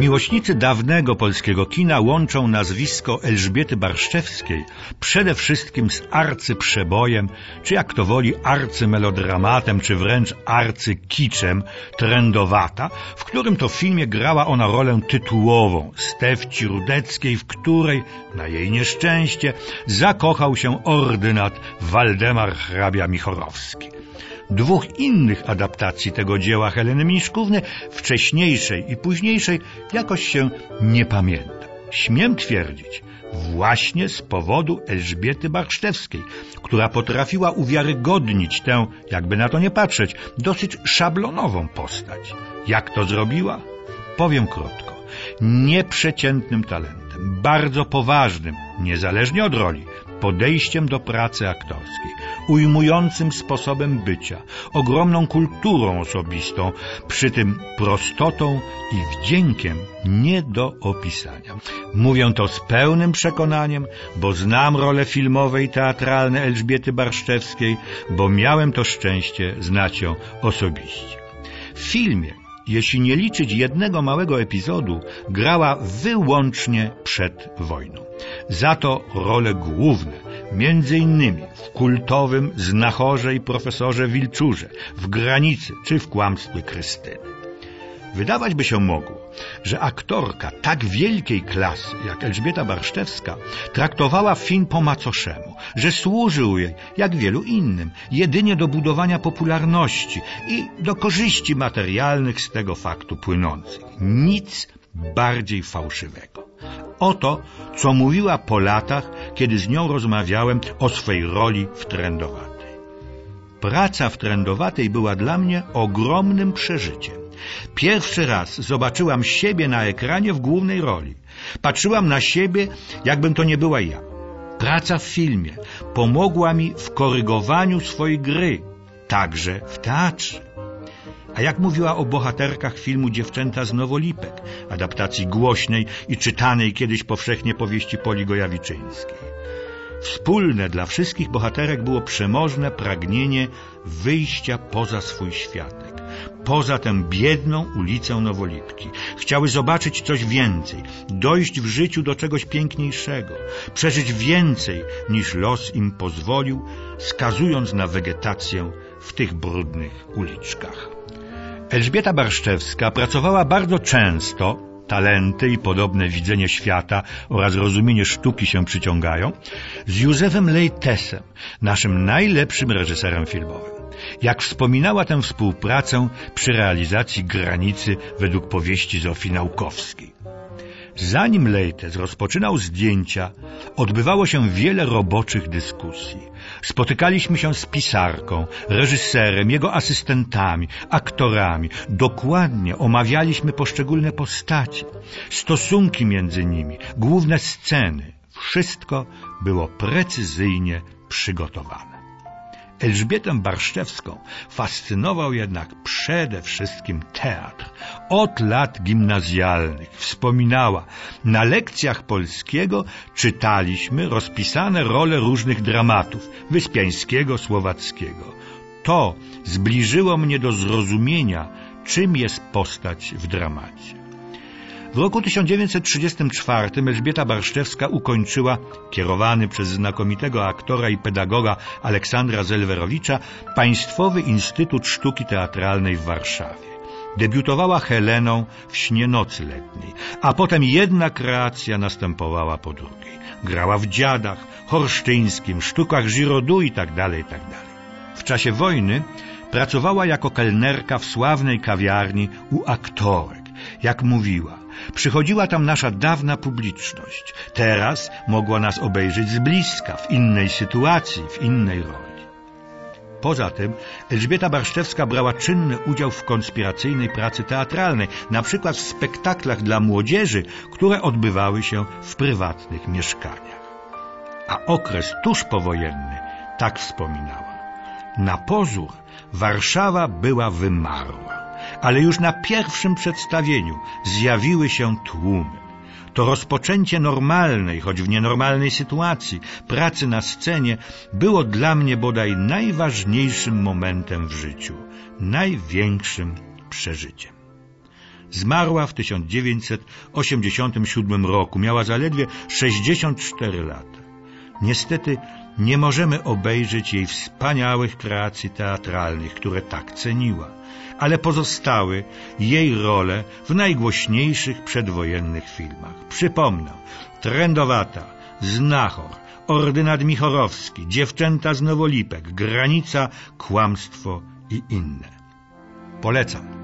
Miłośnicy dawnego polskiego kina łączą nazwisko Elżbiety Barszczewskiej przede wszystkim z arcyprzebojem, czy jak to woli arcymelodramatem, czy wręcz arcykiczem Trendowata, w którym to filmie grała ona rolę tytułową Stefci Rudeckiej, w której, na jej nieszczęście, zakochał się ordynat Waldemar hrabia Michorowski. Dwóch innych adaptacji tego dzieła Heleny Miszkówny, wcześniejszej i późniejszej, jakoś się nie pamięta. Śmiem twierdzić, właśnie z powodu Elżbiety Barsztewskiej, która potrafiła uwiarygodnić tę, jakby na to nie patrzeć, dosyć szablonową postać. Jak to zrobiła? Powiem krótko. Nieprzeciętnym talentem, bardzo poważnym, niezależnie od roli, podejściem do pracy aktorskiej, ujmującym sposobem bycia, ogromną kulturą osobistą, przy tym prostotą i wdziękiem nie do opisania. Mówię to z pełnym przekonaniem, bo znam role filmowe i teatralne Elżbiety Barszczewskiej, bo miałem to szczęście znać ją osobiście. W filmie jeśli nie liczyć jednego małego epizodu, grała wyłącznie przed wojną. Za to role główne, między innymi w kultowym znachorze i profesorze Wilczurze, w granicy czy w kłamstwie Krystyny. Wydawać by się mogło, że aktorka tak wielkiej klasy jak Elżbieta Barszczewska traktowała film po macoszemu, że służył jej, jak wielu innym, jedynie do budowania popularności i do korzyści materialnych z tego faktu płynących. Nic bardziej fałszywego. Oto, co mówiła po latach, kiedy z nią rozmawiałem o swej roli w Trendowatej. Praca w Trendowatej była dla mnie ogromnym przeżyciem. Pierwszy raz zobaczyłam siebie na ekranie w głównej roli. Patrzyłam na siebie, jakbym to nie była ja. Praca w filmie pomogła mi w korygowaniu swojej gry, także w teatrze. A jak mówiła o bohaterkach filmu Dziewczęta z Nowolipek, adaptacji głośnej i czytanej kiedyś powszechnie powieści Poli Gojawiczyńskiej. Wspólne dla wszystkich bohaterek było przemożne pragnienie wyjścia poza swój światek, poza tę biedną ulicę Nowolipki. Chciały zobaczyć coś więcej, dojść w życiu do czegoś piękniejszego, przeżyć więcej niż los im pozwolił, skazując na wegetację w tych brudnych uliczkach. Elżbieta Barszczewska pracowała bardzo często talenty i podobne widzenie świata oraz rozumienie sztuki się przyciągają, z Józefem Lejtesem, naszym najlepszym reżyserem filmowym. Jak wspominała tę współpracę przy realizacji granicy według powieści Zofii Naukowskiej. Zanim Lejtes rozpoczynał zdjęcia, odbywało się wiele roboczych dyskusji. Spotykaliśmy się z pisarką, reżyserem, jego asystentami, aktorami. Dokładnie omawialiśmy poszczególne postacie, stosunki między nimi, główne sceny. Wszystko było precyzyjnie przygotowane. Elżbietę Barszczewską fascynował jednak przede wszystkim teatr. Od lat gimnazjalnych wspominała, na lekcjach polskiego czytaliśmy rozpisane role różnych dramatów, wyspiańskiego, słowackiego. To zbliżyło mnie do zrozumienia, czym jest postać w dramacie. W roku 1934 Elżbieta Barszczewska ukończyła, kierowany przez znakomitego aktora i pedagoga Aleksandra Zelwerowicza, Państwowy Instytut Sztuki Teatralnej w Warszawie. Debiutowała Heleną w Śnie Nocy Letniej, a potem jedna kreacja następowała po drugiej. Grała w Dziadach, Horsztyńskim, sztukach Girodu i tak dalej, i tak. W czasie wojny pracowała jako kelnerka w sławnej kawiarni u aktorek. Jak mówiła, Przychodziła tam nasza dawna publiczność. Teraz mogła nas obejrzeć z bliska, w innej sytuacji, w innej roli. Poza tym Elżbieta Barszczewska brała czynny udział w konspiracyjnej pracy teatralnej, na przykład w spektaklach dla młodzieży, które odbywały się w prywatnych mieszkaniach. A okres tuż powojenny tak wspominała. Na pozór Warszawa była wymarła ale już na pierwszym przedstawieniu zjawiły się tłumy. To rozpoczęcie normalnej, choć w nienormalnej sytuacji, pracy na scenie było dla mnie bodaj najważniejszym momentem w życiu, największym przeżyciem. Zmarła w 1987 roku, miała zaledwie 64 lata. Niestety nie możemy obejrzeć jej wspaniałych kreacji teatralnych, które tak ceniła, ale pozostały jej role w najgłośniejszych przedwojennych filmach. Przypomnę, Trendowata, Znachor, Ordynat Michorowski, Dziewczęta z Nowolipek, Granica, Kłamstwo i inne. Polecam.